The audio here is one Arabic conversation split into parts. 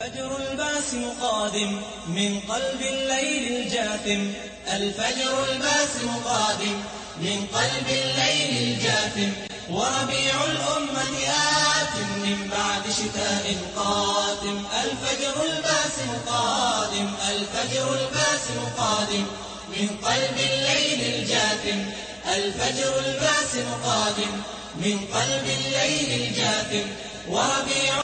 فجر الباسم قادم من قلب الليل الجاثم. الفجر الباسم قادم من قلب الليل الجاثم. وربيع الأمة آت من بعد شتاء قادم. الفجر الباسم قادم الفجر الباسم قادم من قلب الليل الجاثم. الفجر الباسم قادم من قلب الليل الجاثم. وربيع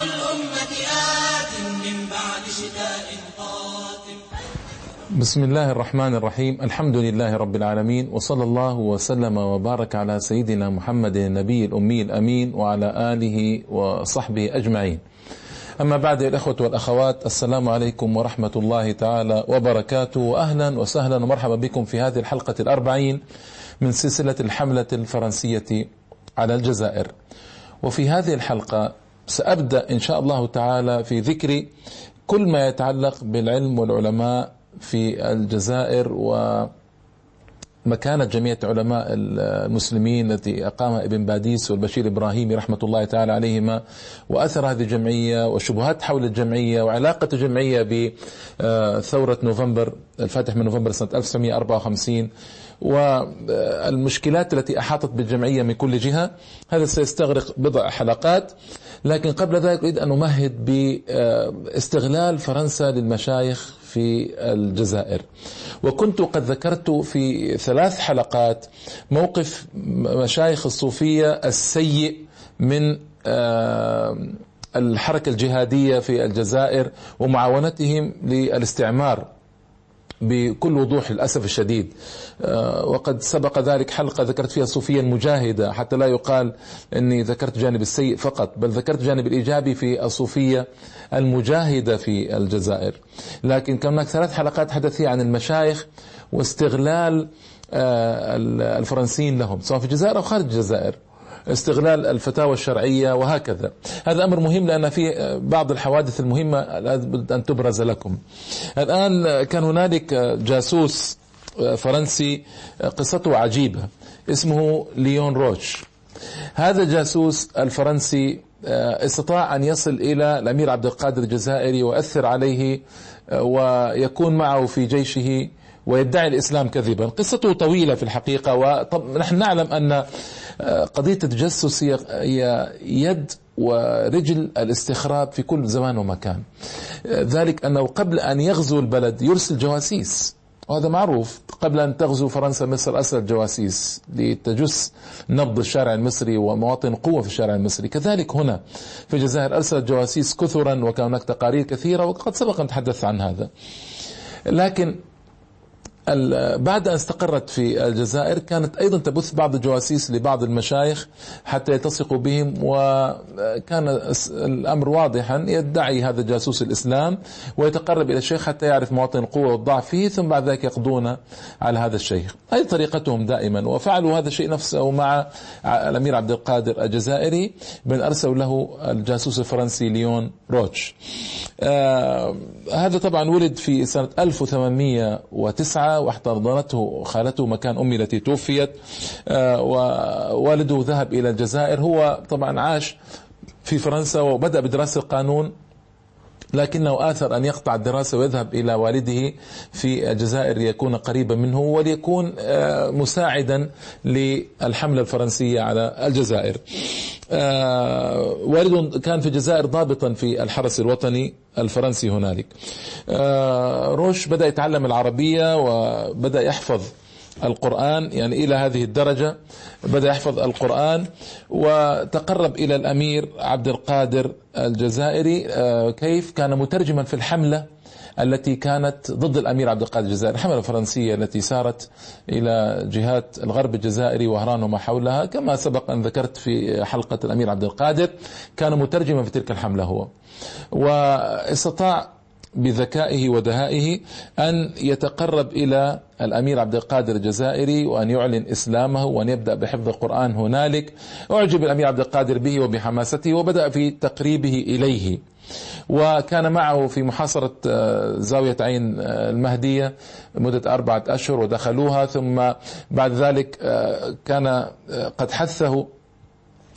بسم الله الرحمن الرحيم. الحمد لله رب العالمين وصلى الله وسلم وبارك على سيدنا محمد النبي الأمي الأمين وعلى آله وصحبه أجمعين. أما بعد الأخوة والأخوات السلام عليكم ورحمة الله تعالى وبركاته. وأهلا وسهلا ومرحبا بكم في هذه الحلقة الأربعين من سلسلة الحملة الفرنسية على الجزائر. وفي هذه الحلقة سأبدأ إن شاء الله تعالى في ذكر كل ما يتعلق بالعلم والعلماء في الجزائر و مكانة جمعية علماء المسلمين التي أقامها ابن باديس والبشير إبراهيمي رحمة الله تعالى عليهما وأثر هذه الجمعية وشبهات حول الجمعية وعلاقة الجمعية بثورة نوفمبر الفاتح من نوفمبر سنة 1954 والمشكلات التي أحاطت بالجمعية من كل جهة هذا سيستغرق بضع حلقات. لكن قبل ذلك أريد أن أمهد باستغلال فرنسا للمشايخ في الجزائر. وكنت قد ذكرت في ثلاث حلقات موقف مشايخ الصوفية السيء من الحركة الجهادية في الجزائر ومعاونتهم للاستعمار بكل وضوح للأسف الشديد. وقد سبق ذلك حلقة ذكرت فيها صوفيا مجاهدة حتى لا يقال أني ذكرت جانب السيء فقط بل ذكرت جانب الإيجابي في الصوفية المجاهدة في الجزائر. لكن كان هناك ثلاث حلقات حدث فيها عن المشايخ واستغلال الفرنسيين لهم سواء في الجزائر أو خارج الجزائر. استغلال الفتاوى الشرعية وهكذا. هذا أمر مهم لأن في بعض الحوادث المهمة أن تبرز لكم. الآن كان هنالك جاسوس فرنسي قصته عجيبة اسمه ليون روش. هذا الجاسوس الفرنسي استطاع أن يصل إلى الأمير عبد القادر الجزائري وأثر عليه ويكون معه في جيشه ويدعي الإسلام كذبا. قصته طويلة في الحقيقة ونحن نعلم أن قضية التجسس هي يد ورجل الاستخراب في كل زمان ومكان. ذلك أنه قبل أن يغزو البلد يرسل جواسيس. وهذا معروف. قبل أن تغزو فرنسا مصر أرسلت جواسيس لتجس نبض الشارع المصري ومواطن قوة في الشارع المصري. كذلك هنا في الجزائر أرسلت جواسيس كثرا وكان هناك تقارير كثيرة وقد سبق أن تحدث عن هذا. لكن بعد أن استقرت في الجزائر كانت أيضا تبث بعض الجواسيس لبعض المشايخ حتى يلتصقوا بهم وكان الأمر واضحا يدعي هذا الجاسوس الإسلام ويتقرب إلى الشيخ حتى يعرف مواطن القوة والضعف فيه ثم بعد ذلك يقضون على هذا الشيخ. هذه طريقتهم دائما؟ وفعلوا هذا الشيء نفسه مع الأمير عبد القادر الجزائري بل أرسلوا له الجاسوس الفرنسي ليون روتش. آه هذا طبعا ولد في سنة 1809 واحتضنته خالته مكان أمي التي توفيت. آه ووالده ذهب إلى الجزائر. هو طبعا عاش في فرنسا وبدأ بدراسة القانون لكنه آثر أن يقطع الدراسة ويذهب إلى والده في الجزائر ليكون قريبا منه وليكون مساعدا للحملة الفرنسية على الجزائر. والده كان في الجزائر ضابطا في الحرس الوطني الفرنسي هنالك. روش بدأ يتعلم العربية وبدأ يحفظ القرآن يعني إلى هذه الدرجة بدأ يحفظ القرآن وتقرب إلى الأمير عبد القادر الجزائري كيف كان مترجما في الحملة التي كانت ضد الأمير عبد القادر الجزائري. الحملة الفرنسية التي سارت إلى جهات الغرب الجزائري وهران وما حولها كما سبق أن ذكرت في حلقة الأمير عبد القادر كان مترجما في تلك الحملة هو. واستطاع بذكائه ودهائه أن يتقرب إلى الأمير عبد القادر الجزائري وأن يعلن إسلامه وأن يبدأ بحفظ القرآن هنالك. أعجب الأمير عبد القادر به وبحماسته وبدأ في تقريبه إليه. وكان معه في محاصرة زاوية عين المهدية مدة أربعة أشهر ودخلوها ثم بعد ذلك كان قد حثه.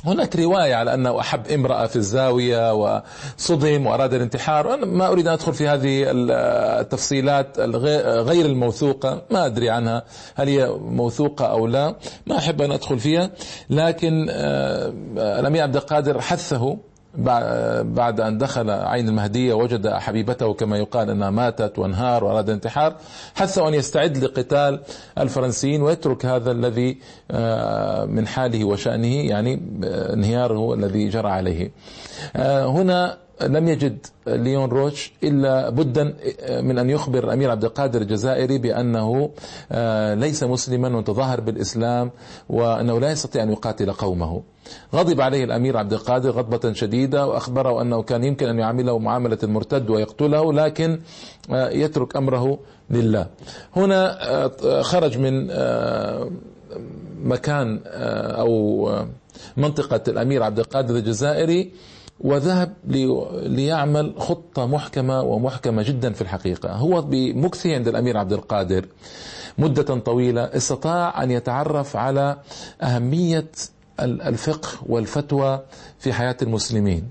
هناك رواية على أنه أحب امرأة في الزاوية وصدم وأراد الانتحار أنا ما أريد أن أدخل في هذه التفصيلات غير الموثوقة ما أدري عنها هل هي موثوقة أو لا ما أحب أن أدخل فيها لكن آه، الأمير عبد القادر حثه بعد أن دخل عين المهدية وجد حبيبته كما يقال أنها ماتت وانهار وأراد الانتحار حثه أن يستعد لقتال الفرنسيين ويترك هذا الذي آه، من حاله وشأنه يعني آه، انهياره الذي جرى عليه. آه، هنا لم يجد ليون روتش إلا بدا من أن يخبر الامير عبد القادر الجزائري بأنه ليس مسلما وتظاهر بالإسلام وأنه لا يستطيع أن يقاتل قومه. غضب عليه الأمير عبد القادر غضبة شديدة وأخبره أنه كان يمكن أن يعامله معاملة المرتد ويقتله لكن يترك أمره لله. هنا خرج من مكان أو منطقة الأمير عبد القادر الجزائري وذهب ليعمل خطة محكمة ومحكمة جدا في الحقيقة. هو بمكثه عند الأمير عبد القادر مدة طويلة استطاع أن يتعرف على أهمية الفقه والفتوى في حياة المسلمين.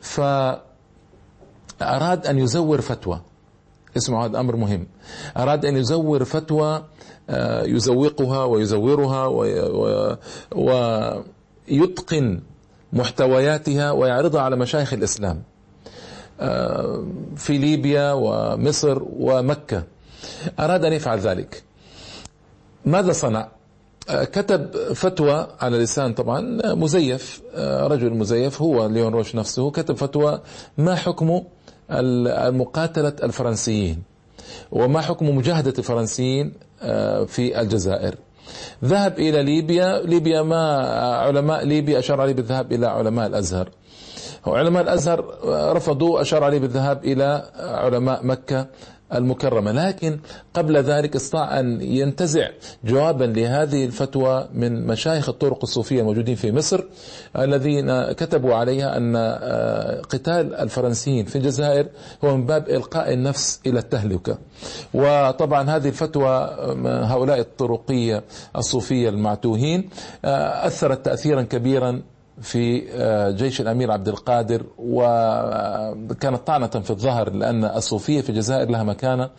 فأراد أن يزور فتوى. اسمعوا هذا أمر مهم. أراد أن يزور فتوى آه، يزوقها ويزورها ويتقن محتوياتها ويعرضها على مشايخ الإسلام آه، في ليبيا ومصر ومكة. أراد أن يفعل ذلك. ماذا صنع؟ آه، كتب فتوى على لسان طبعا مزيف آه، رجل مزيف هو ليون روش نفسه كتب فتوى ما حكم مقاتلة الفرنسيين وما حكم مجاهدة الفرنسيين في الجزائر. ذهب إلى ليبيا. ليبيا ما علماء ليبيا أشار عليه بالذهاب إلى علماء الأزهر. علماء الأزهر رفضوا أشار عليه بالذهاب إلى علماء مكة. المكرمة. لكن قبل ذلك استطاع أن ينتزع جوابا لهذه الفتوى من مشايخ الطرق الصوفية الموجودين في مصر الذين كتبوا عليها أن آه، قتال الفرنسيين في الجزائر هو من باب إلقاء النفس إلى التهلكة. وطبعا هذه الفتوى هؤلاء الطرقية الصوفية المعتوهين آه، أثرت تأثيرا كبيرا في آه، جيش الأمير عبد القادر وكانت طعنة في الظهر لأن الصوفية في الجزائر لها مكانة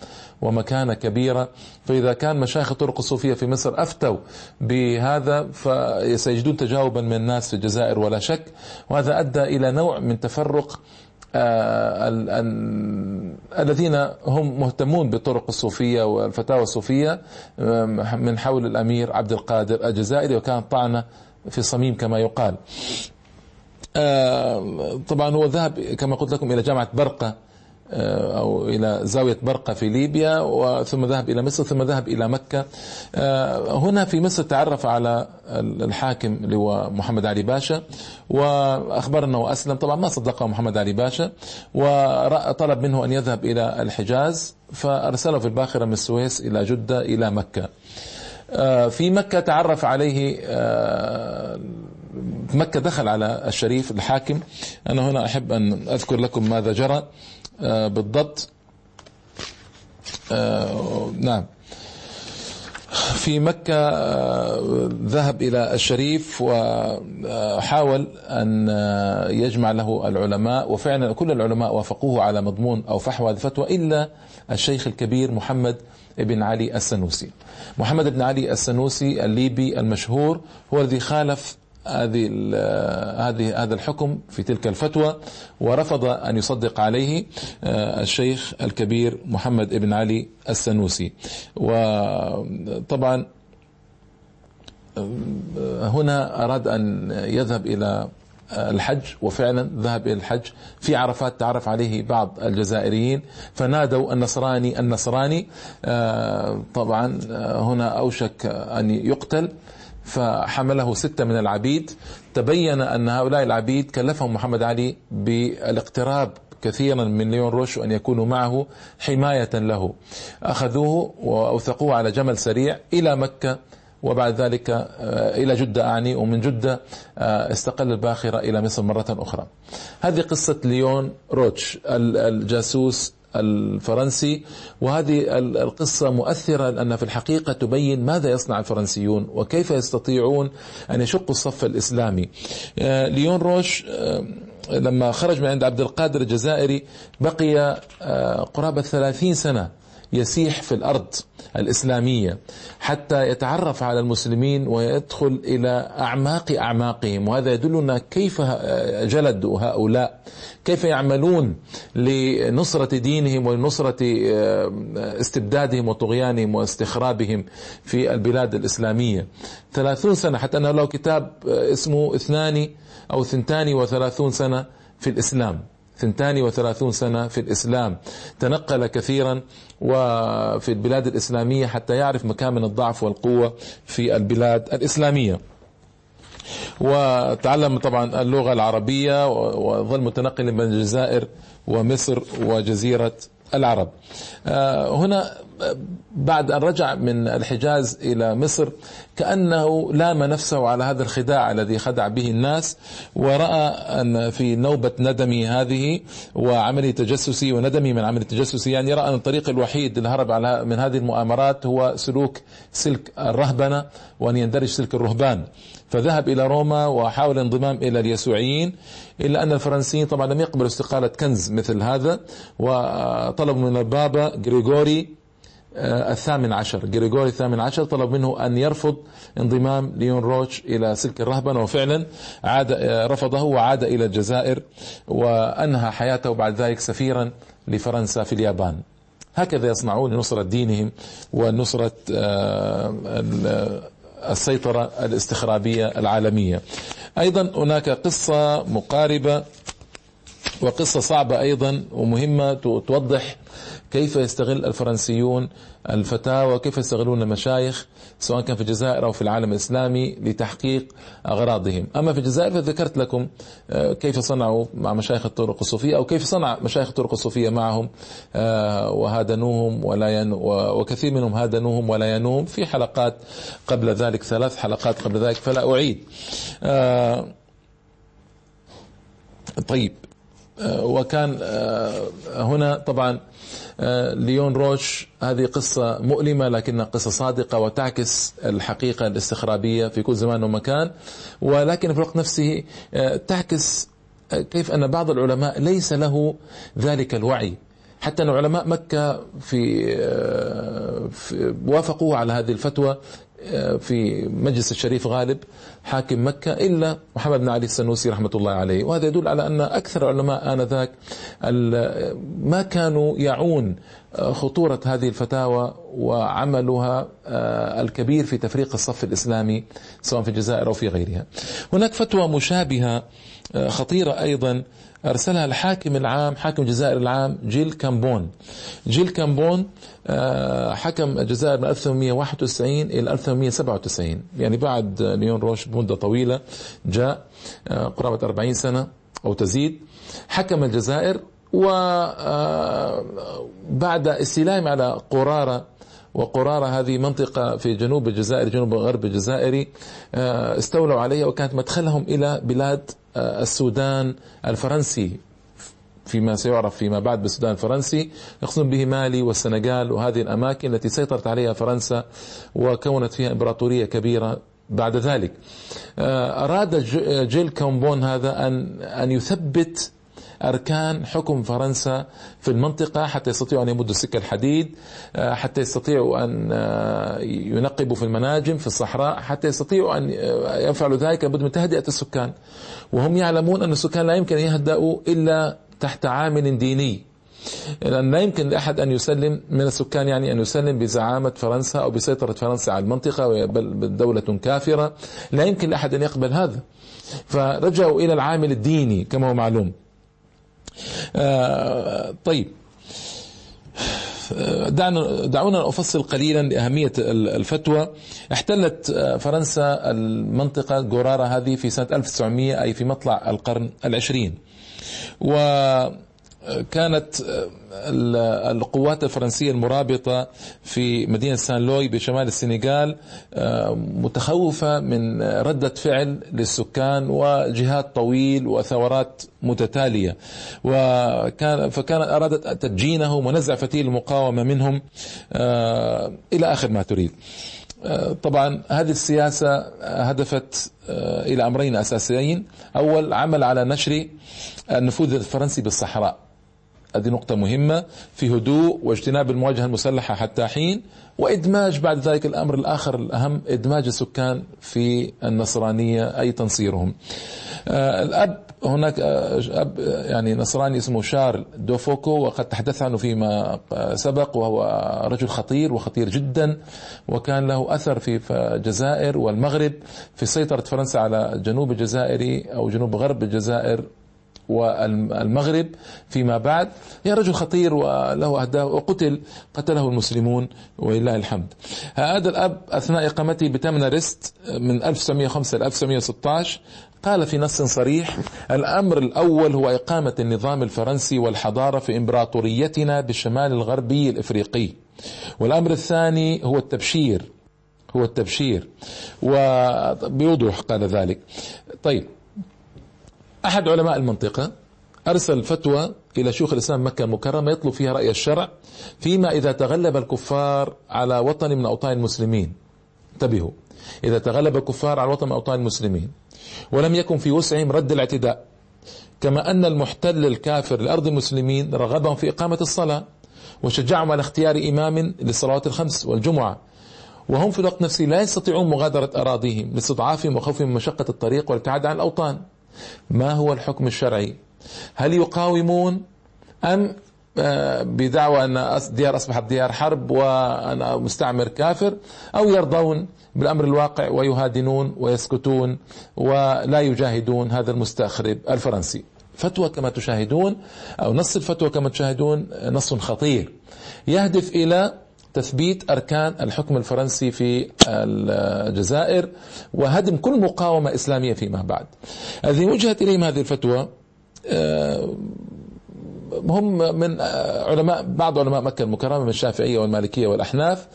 ومكانة كبيرة. فإذا كان مشايخ الطرق الصوفية في مصر أفتوا بهذا فسيجدون تجاوبا من الناس في الجزائر ولا شك. وهذا أدى إلى نوع من تفرق آه الذين هم مهتمون بالطرق الصوفية والفتاوى الصوفية من حول الأمير عبد القادر الجزائري وكانت طعنة في صميم كما يقال. طبعا هو ذهب كما قلت لكم إلى جامعة برقة آه، أو إلى زاوية برقة في ليبيا وثم ذهب إلى مصر ثم ذهب إلى مكة. آه، هنا في مصر تعرف على الحاكم اللي هو محمد علي باشا وأخبر أنه أسلم طبعا ما صدقه محمد علي باشا وطلب منه أن يذهب إلى الحجاز فأرسله في الباخرة من السويس إلى جدة إلى مكة. في مكة تعرف عليه آه، مكة دخل على الشريف الحاكم. أنا هنا أحب أن أذكر لكم ماذا جرى آه، بالضبط. نعم. في مكة ذهب إلى الشريف وحاول أن يجمع له العلماء وفعلا كل العلماء وافقوه على مضمون أو فحوى الفتوى إلا الشيخ الكبير محمد بن علي السنوسي. محمد بن علي السنوسي الليبي المشهور هو الذي خالف هذه هذه هذا الحكم في تلك الفتوى ورفض أن يصدق عليه آه، الشيخ الكبير محمد بن علي السنوسي. وطبعا آه، هنا أراد أن يذهب إلى الحج وفعلا ذهب إلى الحج. في عرفات تعرف عليه بعض الجزائريين فنادوا النصراني النصراني آه، طبعا آه، هنا أوشك أن يقتل فحمله ستة من العبيد. تبين أن هؤلاء العبيد كلفهم محمد علي بالاقتراب كثيرا من ليون روش أن يكونوا معه حماية له. أخذوه وأوثقوه على جمل سريع إلى مكة. وبعد ذلك آه، إلى جدة أعني ومن جدة آه، استقل الباخرة إلى مصر مرة أخرى. هذه قصة ليون روتش الجاسوس الفرنسي. وهذه القصة مؤثرة لأنها في الحقيقة تبين ماذا يصنع الفرنسيون وكيف يستطيعون أن يشقوا الصف الإسلامي. آه، ليون روش لما خرج من عند عبد القادر الجزائري بقي قرابة ثلاثين سنة. يسيح في الأرض الإسلامية حتى يتعرف على المسلمين ويدخل إلى أعماق أعماقهم. وهذا يدلنا كيف جلد هؤلاء. كيف يعملون لنصرة دينهم ولنصره آه، استبدادهم وطغيانهم واستخرابهم في البلاد الإسلامية. ثلاثون سنة حتى أنه له كتاب آه، اسمه اثنان أو ثنتان وثلاثون سنة في الإسلام. ثنتان وثلاثون سنة في الإسلام. تنقل كثيرا وفي البلاد الإسلامية حتى يعرف مكامن الضعف والقوة في البلاد الإسلامية. وتعلم طبعا اللغة العربية وظل متنقلا بين الجزائر ومصر وجزيرة العرب. آه، هنا بعد أن رجع من الحجاز إلى مصر كأنه لام نفسه على هذا الخداع الذي خدع به الناس ورأى أن في نوبة ندمي هذه وعملي تجسسي وندمي من عمل التجسسي يعني رأى أن الطريق الوحيد للهرب على من هذه المؤامرات هو سلوك سلك الرهبنة وأن يندرج سلك الرهبان. فذهب إلى روما وحاول الانضمام إلى اليسوعيين إلا أن الفرنسيين طبعا لم يقبلوا استقالة كنز مثل هذا وطلبوا من البابا غريغوري الثامن عشر. جريغوري الثامن عشر طلب منه أن يرفض انضمام ليون روتش إلى سلك الرهبنة وفعلا عاد آه، رفضه وعاد إلى الجزائر وأنهى حياته بعد ذلك سفيرا لفرنسا في اليابان. هكذا يصنعون لنصرة دينهم ونصرة آه، السيطرة الاستخرابية العالمية. أيضا هناك قصة مقاربة وقصة صعبة أيضا ومهمة توضح كيف يستغل الفرنسيون الفتاوى وكيف يستغلون المشايخ سواء كان في الجزائر أو في العالم الإسلامي لتحقيق أغراضهم. أما في الجزائر فذكرت لكم آه، كيف صنعوا مع مشايخ الطرق الصوفية أو كيف صنع مشايخ الطرق الصوفية معهم آه، وهادنوهم ولا ين وكثير منهم هادنوهم ولا ينوهم في حلقات قبل ذلك ثلاث حلقات قبل ذلك فلا أعيد. آه، طيب. وكان هنا طبعا آه، ليون روش هذه قصة مؤلمة لكنها قصة صادقة وتعكس الحقيقة الاستخرابية في كل زمان ومكان. ولكن في الوقت نفسه آه، تعكس آه، كيف أن بعض العلماء ليس له ذلك الوعي. حتى أن علماء مكة في, في وافقوا على هذه الفتوى في مجلس الشريف غالب. حاكم مكة إلا محمد بن علي السنوسي رحمة الله عليه. وهذا يدل على أن أكثر علماء آنذاك ما كانوا يعون خطورة هذه الفتاوى وعملها آه، الكبير في تفريق الصف الإسلامي سواء في الجزائر أو في غيرها. هناك فتوى مشابهة آه، خطيرة أيضا أرسلها الحاكم العام حاكم الجزائر العام جيل كامبون. جيل كامبون آه، حكم الجزائر من 1891 إلى 1897 يعني بعد ليون روش بمدة طويلة جاء آه، قرابة 40 سنة أو تزيد حكم الجزائر وبعد آه، استيلائهم على قرارة وقرارة هذه منطقة في جنوب الجزائر جنوب غرب الجزائري استولوا عليها وكانت مدخلهم إلى بلاد السودان الفرنسي. فيما سيعرف فيما بعد بالسودان الفرنسي يقصدون به مالي والسنغال وهذه الأماكن التي سيطرت عليها فرنسا وكونت فيها إمبراطورية كبيرة بعد ذلك. آه، أراد جيل كومبون هذا أن أن يثبت أركان حكم فرنسا في المنطقة حتى يستطيعوا أن يمدوا السكة الحديد آه، حتى يستطيعوا أن آه، ينقبوا في المناجم في الصحراء حتى يستطيعوا أن يفعلوا ذلك لابد من تهدئة السكان. وهم يعلمون أن السكان لا يمكن أن يهدأوا إلا تحت عامل ديني. لأن لا يمكن لأحد أن يسلم من السكان يعني أن يسلم بزعامة فرنسا أو بسيطرة فرنسا على المنطقة بل دولة كافرة. لا يمكن لأحد أن يقبل هذا. فرجعوا إلى العامل الديني كما هو معلوم. آه طيب. دعنا دعونا افصل قليلا لأهمية الفتوى. احتلت فرنسا المنطقة غورارا هذه في سنة 1900 أي في مطلع القرن العشرين. و كانت القوات الفرنسية المرابطة في مدينة سان لوي بشمال السنغال متخوفة من ردة فعل للسكان وجهاد طويل وثورات متتالية. وكان فكان أرادت تدجينه ونزع فتيل المقاومة منهم إلى آخر ما تريد. طبعا هذه السياسة هدفت إلى أمرين أساسيين. أول عمل على نشر النفوذ الفرنسي بالصحراء. هذه نقطة مهمة في هدوء واجتناب المواجهة المسلحة حتى حين وإدماج بعد ذلك الأمر الآخر الأهم إدماج السكان في النصرانية أي تنصيرهم. الأب هناك أب يعني نصراني اسمه شارل دوفوكو وقد تحدث عنه فيما سبق وهو رجل خطير وخطير جدا وكان له أثر في الجزائر والمغرب في سيطرة فرنسا على جنوب الجزائر أو جنوب غرب الجزائر. والمغرب فيما بعد. يا رجل خطير وله أهداف وقتل قتله المسلمون ولله الحمد. هذا الأب أثناء إقامته بتمنرست من 1905 ل 1916 قال في نص صريح الأمر الأول هو إقامة النظام الفرنسي والحضارة في إمبراطوريتنا بالشمال الغربي الإفريقي. والأمر الثاني هو التبشير هو التبشير. وبوضوح قال ذلك. طيب أحد علماء المنطقة أرسل فتوى إلى شيوخ الإسلام مكة المكرمة يطلب فيها رأي الشرع فيما إذا تغلب الكفار على وطن من أوطان المسلمين. انتبهوا. إذا تغلب الكفار على وطن من أوطان المسلمين. ولم يكن في وسعهم رد الاعتداء. كما أن المحتل الكافر لأرض المسلمين رغبهم في إقامة الصلاة وشجعهم على اختيار إمام للصلوات الخمس والجمعة. وهم في الوقت نفسه لا يستطيعون مغادرة أراضيهم لاستضعافهم وخوفهم من مشقة الطريق والابتعاد عن الأوطان. ما هو الحكم الشرعي؟ هل يقاومون أم بدعوى أن ديار أصبحت ديار حرب وأنا مستعمر كافر أو يرضون بالأمر الواقع ويهادنون ويسكتون ولا يجاهدون هذا المستخرب الفرنسي؟ فتوى كما تشاهدون أو نص الفتوى كما تشاهدون نص خطير. يهدف إلى تثبيت أركان الحكم الفرنسي في الجزائر وهدم كل مقاومة إسلامية فيما بعد. الذي وجهت إليهم هذه الفتوى هم من علماء بعض علماء مكة المكرمة من الشافعية والمالكية والأحناف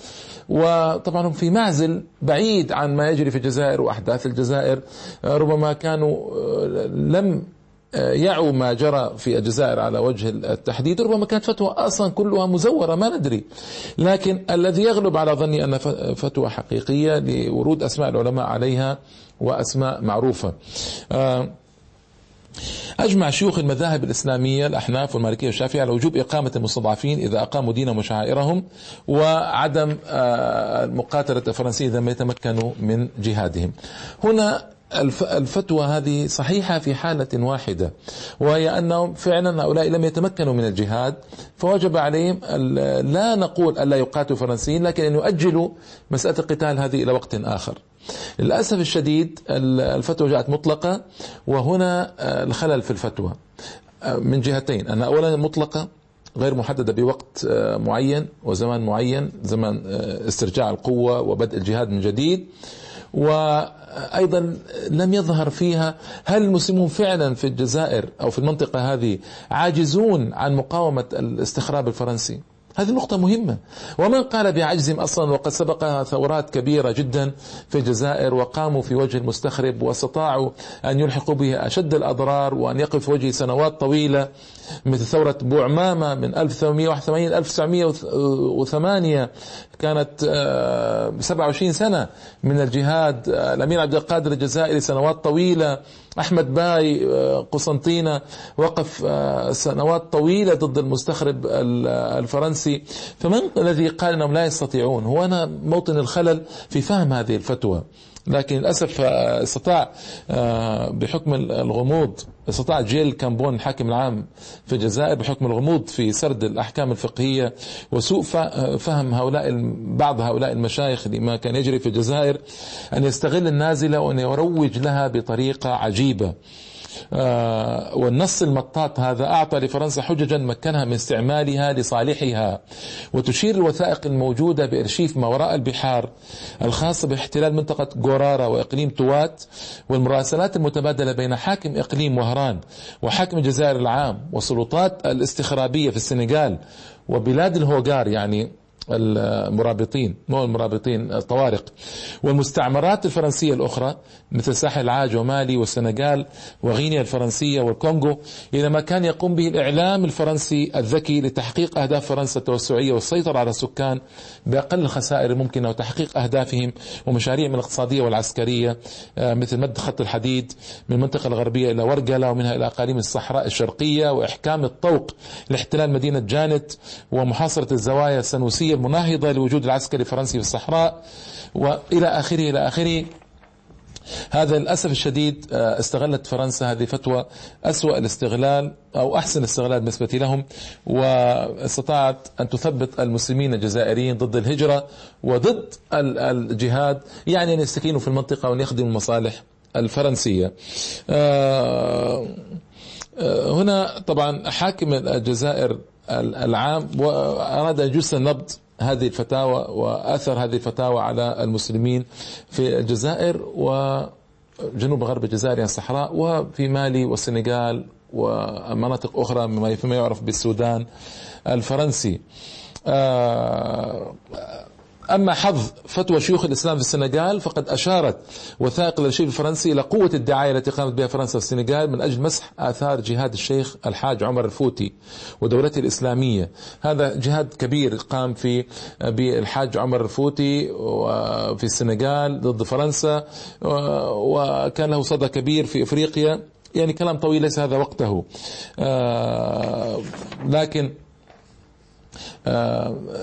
وطبعا هم في معزل بعيد عن ما يجري في الجزائر وأحداث الجزائر ربما كانوا لم يعوا ما جرى في الجزائر على وجه التحديد ربما كانت فتوى أصلا كلها مزورة ما ندري. لكن الذي يغلب على ظني أن فتوى حقيقية لورود أسماء العلماء عليها وأسماء معروفة. أجمع شيوخ المذاهب الإسلامية الأحناف والمالكية والشافعية على وجوب إقامة المستضعفين إذا أقاموا دينهم وشعائرهم وعدم مقاتلة الفرنسيين إذا ما يتمكنوا من جهادهم. هنا الفتوى هذه صحيحة في حالة واحدة وهي أنهم فعلا هؤلاء لم يتمكنوا من الجهاد فوجب عليهم لا نقول ألا يقاتلوا الفرنسيين لكن أن يؤجلوا مسألة القتال هذه إلى وقت آخر. للأسف الشديد الفتوى جاءت مطلقة وهنا الخلل في الفتوى. من جهتين أن أولا مطلقة غير محددة بوقت معين وزمان معين زمان استرجاع القوة وبدء الجهاد من جديد. وأيضا لم يظهر فيها هل المسلمون فعلا في الجزائر أو في المنطقة هذه عاجزون عن مقاومة الاستخراب الفرنسي؟ هذه نقطة مهمة. ومن قال بعجزهم أصلا وقد سبقها ثورات كبيرة جدا في الجزائر وقاموا في وجه المستخرب واستطاعوا أن يلحقوا به أشد الأضرار وأن يقف في وجهه سنوات طويلة مثل ثورة بوعمامة من 1881 1908 كانت 27 سنة من الجهاد الأمير عبد القادر الجزائري سنوات طويلة. أحمد باي قسنطينة وقف سنوات طويلة ضد المستخرب الفرنسي. فمن الذي قال أنهم لا يستطيعون؟ هو أنا موطن الخلل في فهم هذه الفتوى. لكن للأسف استطاع بحكم الغموض. استطاع جيل كامبون الحاكم العام في الجزائر بحكم الغموض في سرد الأحكام الفقهية وسوء فهم هؤلاء بعض هؤلاء المشايخ لما كان يجري في الجزائر أن يستغل النازلة وأن يروج لها بطريقة عجيبة. والنص المطاط هذا أعطى لفرنسا حججا مكنها من استعمالها لصالحها. وتشير الوثائق الموجودة بإرشيف ما وراء البحار الخاصة باحتلال منطقة غورارا وإقليم توات والمراسلات المتبادلة بين حاكم إقليم وهران وحاكم الجزائر العام والسلطات الاستخرابية في السنغال وبلاد الهوغار يعني المرابطين مو المرابطين الطوارق. والمستعمرات الفرنسية الأخرى مثل ساحل العاج ومالي والسنغال وغينيا الفرنسية والكونغو إلى ما كان يقوم به الإعلام الفرنسي الذكي لتحقيق أهداف فرنسا التوسعية والسيطرة على السكان بأقل الخسائر الممكنة وتحقيق أهدافهم ومشاريعهم الاقتصادية والعسكرية آه، مثل مد خط الحديد من المنطقة الغربية إلى ورقلة ومنها إلى أقاليم الصحراء الشرقية وإحكام الطوق لاحتلال مدينة جانت ومحاصرة الزوايا السنوسية المناهضة لوجود العسكري الفرنسي في الصحراء وإلى آخره إلى آخره. هذا للأسف الشديد آه، استغلت فرنسا هذه فتوى أسوأ الاستغلال أو أحسن استغلال بالنسبة لهم واستطاعت أن تثبت المسلمين الجزائريين ضد الهجرة وضد الجهاد يعني أن يستكينوا في المنطقة وأن يخدموا المصالح الفرنسية. آه، آه، هنا طبعا حاكم الجزائر العام وأراد أن يجس النبض هذه الفتاوى وآثر هذه الفتاوى على المسلمين في الجزائر وجنوب غرب الجزائر يعني الصحراء وفي مالي والسنغال ومناطق أخرى فيما يعرف بالسودان الفرنسي. آه، أما حظ فتوى شيوخ الإسلام في السنغال فقد أشارت وثائق الأرشيف الفرنسي إلى قوة الدعاية التي قامت بها فرنسا في السنغال من أجل مسح آثار جهاد الشيخ الحاج عمر الفوتي ودولته الإسلامية. هذا جهاد كبير قام في بالحاج عمر الفوتي في السنغال ضد فرنسا وكان له صدى كبير في إفريقيا. يعني كلام طويل ليس هذا وقته. آه، لكن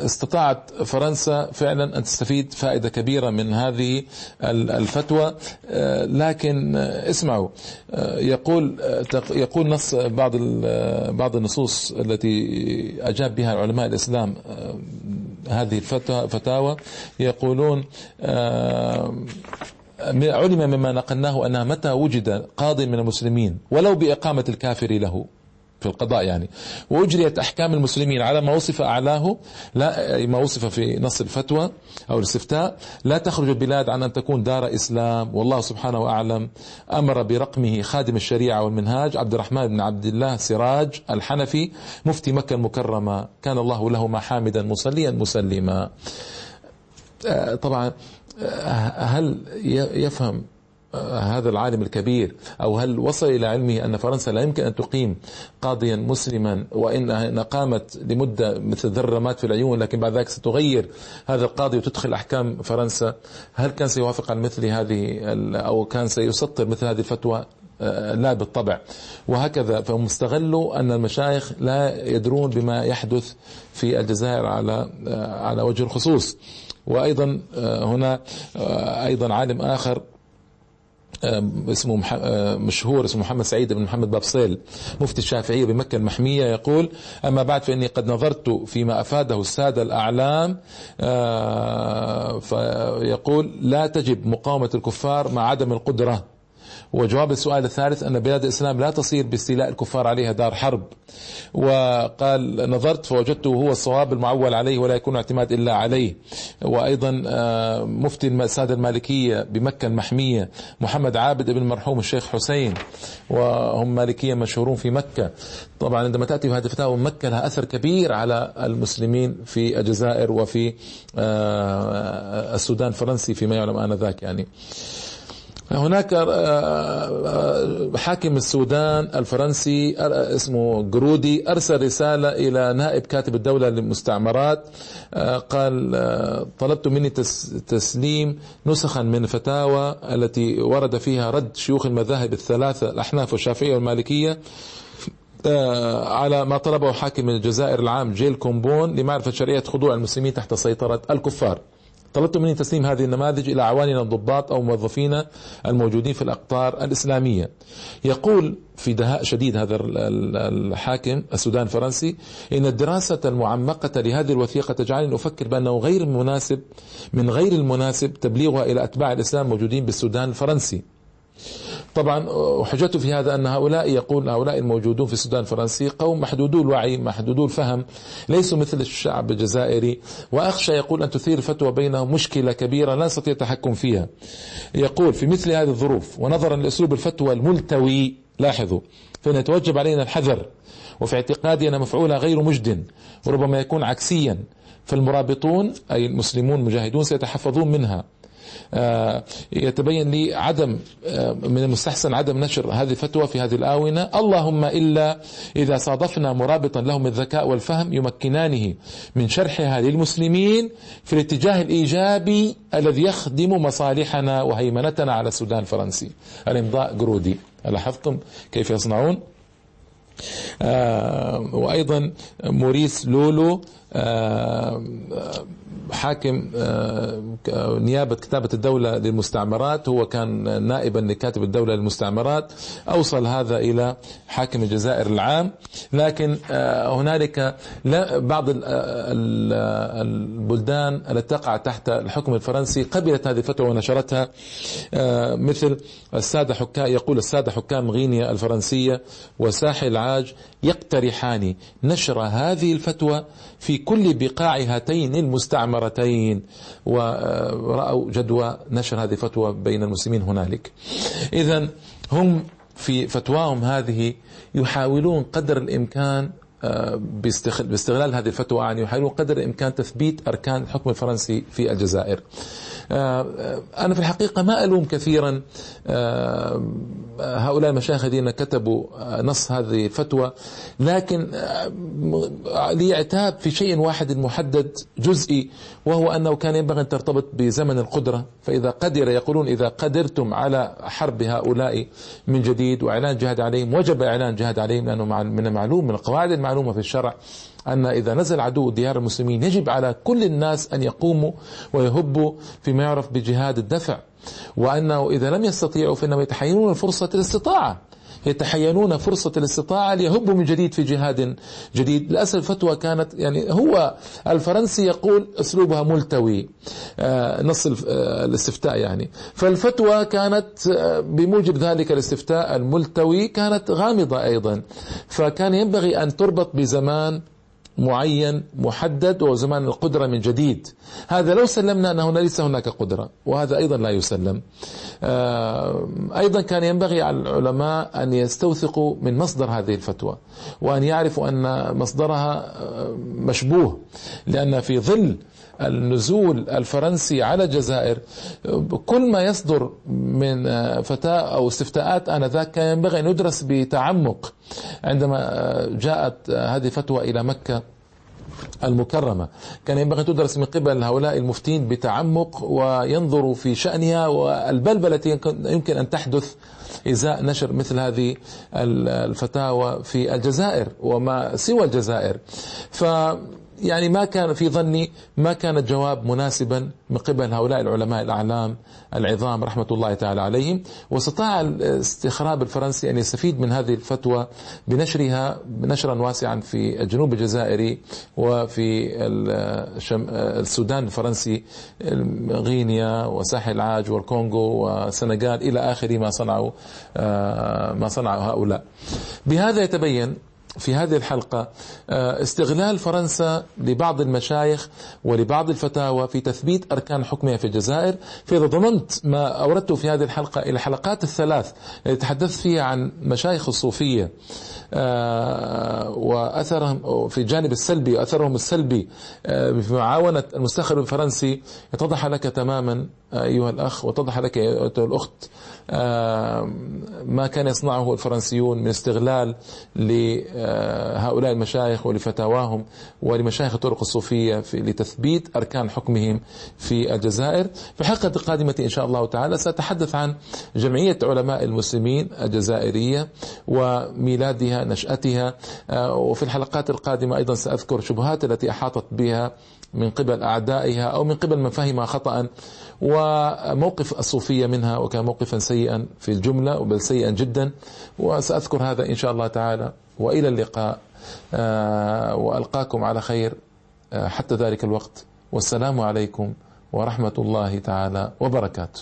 استطاعت فرنسا فعلا أن تستفيد فائدة كبيرة من هذه الفتوى. آه، لكن اسمعوا آه، يقول يقول نص بعض بعض النصوص التي أجاب بها علماء الإسلام هذه الفتوى فتاوى. يقولون علم مما نقلناه أنها متى وجد قاض من المسلمين ولو بإقامة الكافر له. في القضاء يعني. وأجريت أحكام المسلمين على ما وصف أعلاه لا ما وصف في نص الفتوى أو الاستفتاء. لا تخرج البلاد عن أن تكون دار إسلام. والله سبحانه أعلم أمر برقمه خادم الشريعة والمنهاج عبد الرحمن بن عبد الله سراج الحنفي مفتي مكة المكرمة. كان الله له ما حامدا مصليا مسلما. آه، طبعا آه، هل يفهم هذا العالم الكبير أو هل وصل إلى علمه أن فرنسا لا يمكن أن تقيم قاضيا مسلما وإن قامت لمدة مثل ذرمات في العيون لكن بعد ذلك ستغير هذا القاضي وتدخل أحكام فرنسا؟ هل كان سيوافق على مثل هذه أو كان سيسطر مثل هذه الفتوى؟ آه، لا بالطبع. وهكذا فهم استغلوا أن المشايخ لا يدرون بما يحدث في الجزائر على آه، على وجه الخصوص. وأيضا آه، هنا أيضا عالم آخر اسمه مشهور اسمه محمد سعيد بن محمد بابصيل مفتي الشافعية بمكة المحمية يقول أما بعد فإني قد نظرت فيما أفاده السادة الأعلام فيقول لا تجب مقاومة الكفار مع عدم القدرة. وجواب السؤال الثالث أن بلاد الإسلام لا تصير باستيلاء الكفار عليها دار حرب. وقال نظرت فوجدته هو الصواب المعول عليه ولا يكون اعتماد إلا عليه. وأيضا آه، مفتي السادة المالكية بمكة المحمية محمد عابد ابن المرحوم الشيخ حسين وهم مالكية مشهورون في مكة. طبعا عندما تأتي بهذه الفتاوى مكة لها أثر كبير على المسلمين في الجزائر وفي آه، السودان الفرنسي فيما يعلم آنذاك يعني. هناك آه، آه، حاكم السودان الفرنسي اسمه جرودي أرسل رسالة إلى نائب كاتب الدولة للمستعمرات آه، قال طلبت مني تسليم نسخا من الفتاوى التي ورد فيها رد شيوخ المذاهب الثلاثة الأحناف والشافعية والمالكية على ما طلبه حاكم الجزائر العام جيل كومبون لمعرفة شرعية خضوع المسلمين تحت سيطرة الكفار. طلبت مني تسليم هذه النماذج إلى عواننا الضباط أو موظفين الموجودين في الأقطار الإسلامية. يقول في دهاء شديد هذا الحاكم السودان الفرنسي إن الدراسة المعمقة لهذه الوثيقة تجعلني أفكر بأنه غير مناسب من غير المناسب تبليغها إلى أتباع الإسلام الموجودين بالسودان الفرنسي. طبعا وحجته في هذا أن هؤلاء يقول هؤلاء الموجودون في السودان الفرنسي قوم محدودو الوعي محدودو الفهم ليسوا مثل الشعب الجزائري. وأخشى يقول أن تثير الفتوى بينهم مشكلة كبيرة لا نستطيع التحكم فيها. يقول في مثل هذه الظروف ونظرا لأسلوب الفتوى الملتوي لاحظوا فإن يتوجب علينا الحذر وفي اعتقادي أن مفعولها غير مجد وربما يكون عكسيا فالمرابطون أي المسلمون المجاهدون سيتحفظون منها. يتبين لي عدم آه، من المستحسن عدم نشر هذه الفتوى في هذه الآونة. اللهم إلا إذا صادفنا مرابطا لهم الذكاء والفهم يمكنانه من شرحها للمسلمين في الاتجاه الإيجابي الذي يخدم مصالحنا وهيمنتنا على السودان الفرنسي. الإمضاء قرودي. لاحظتم كيف يصنعون؟ آه وأيضا موريس لولو آه حاكم آه، نيابة كتابة الدولة للمستعمرات هو كان نائبا لكاتب الدولة للمستعمرات أوصل هذا إلى حاكم الجزائر العام. لكن آه، هنالك بعض البلدان التي تقع تحت الحكم الفرنسي قبلت هذه الفتوى ونشرتها. آه، مثل السادة حكام يقول السادة حكام غينيا الفرنسية وساحل العاج يقترحان نشر هذه الفتوى في كل بقاع هاتين المستعمرتين. ورأوا جدوى نشر هذه الفتوى بين المسلمين هنالك. إذا هم في فتواهم هذه يحاولون قدر الإمكان آه، باستغلال هذه الفتوى يعني يحاولون قدر الإمكان تثبيت أركان الحكم الفرنسي في الجزائر. أنا في الحقيقة ما ألوم كثيرا آه، هؤلاء المشايخ الذين كتبوا نص هذه الفتوى لكن لي عتاب في شيء واحد محدد جزئي وهو أنه كان ينبغي أن ترتبط بزمن القدرة. فإذا قدر يقولون إذا قدرتم على حرب هؤلاء من جديد وإعلان جهاد عليهم وجب إعلان جهاد عليهم لأنه من المعلوم من القواعد المعلومة في الشرع أن إذا نزل عدو ديار المسلمين يجب على كل الناس أن يقوموا ويهبوا فيما يعرف بجهاد الدفع. وأنه إذا لم يستطيعوا فإنهم يتحينون فرصة الاستطاعة يتحينون فرصة الاستطاعة ليهبوا من جديد في جهاد جديد. للأسف الفتوى كانت يعني هو الفرنسي يقول أسلوبها ملتوي آه، نص آه، الاستفتاء يعني. فالفتوى كانت آه، بموجب ذلك الاستفتاء الملتوي كانت غامضة أيضا. فكان ينبغي أن تربط بزمان معين محدد وهو زمان القدرة من جديد. هذا لو سلمنا أنه ليس هناك قدرة وهذا أيضا لا يسلم. آه، أيضا كان ينبغي على العلماء أن يستوثقوا من مصدر هذه الفتوى وأن يعرفوا أن مصدرها آه، مشبوه لأن في ظل النزول الفرنسي على الجزائر كل ما يصدر من فتاة أو استفتاءات آنذاك كان ينبغي أن يدرس بتعمق عندما جاءت هذه الفتوى إلى مكة المكرمة. كان ينبغي أن تدرس من قبل هؤلاء المفتين بتعمق وينظروا في شأنها والبلبلة التي يمكن أن تحدث إزاء نشر مثل هذه الفتاوى في الجزائر وما سوى الجزائر. ف يعني ما كان في ظني ما كان الجواب مناسبا من قبل هؤلاء العلماء الأعلام العظام رحمة الله تعالى عليهم. واستطاع الاستخراب الفرنسي أن يستفيد من هذه الفتوى بنشرها نشرا واسعا في الجنوب الجزائري وفي السودان الفرنسي غينيا وساحل العاج والكونغو والسنغال إلى آخر ما صنعوا آه، ما صنعوا هؤلاء. بهذا يتبين في هذه الحلقة آه، استغلال فرنسا لبعض المشايخ ولبعض الفتاوى في تثبيت أركان حكمها في الجزائر. فإذا ضمنت ما أوردته في هذه الحلقة إلى الحلقات الثلاث التي تحدثت فيها عن مشايخ الصوفية آه، وأثرهم في الجانب السلبي وأثرهم السلبي آه، في معاونة المستخرج الفرنسي. يتضح لك تماما أيها الأخ وتضح لك أيها الأخت ما كان يصنعه الفرنسيون من استغلال لهؤلاء المشايخ ولفتاواهم ولمشايخ الطرق الصوفية في لتثبيت أركان حكمهم في الجزائر. في الحلقة القادمة إن شاء الله تعالى سأتحدث عن جمعية علماء المسلمين الجزائرية وميلادها نشأتها. وفي الحلقات القادمة أيضا سأذكر شبهات التي أحاطت بها من قبل أعدائها أو من قبل من فهمها خطأ وموقف الصوفية منها وكان موقفا سيئا في الجملة بل سيئا جدا. وسأذكر هذا إن شاء الله تعالى. وإلى اللقاء. آه، وألقاكم على خير آه، حتى ذلك الوقت. والسلام عليكم ورحمة الله تعالى وبركاته.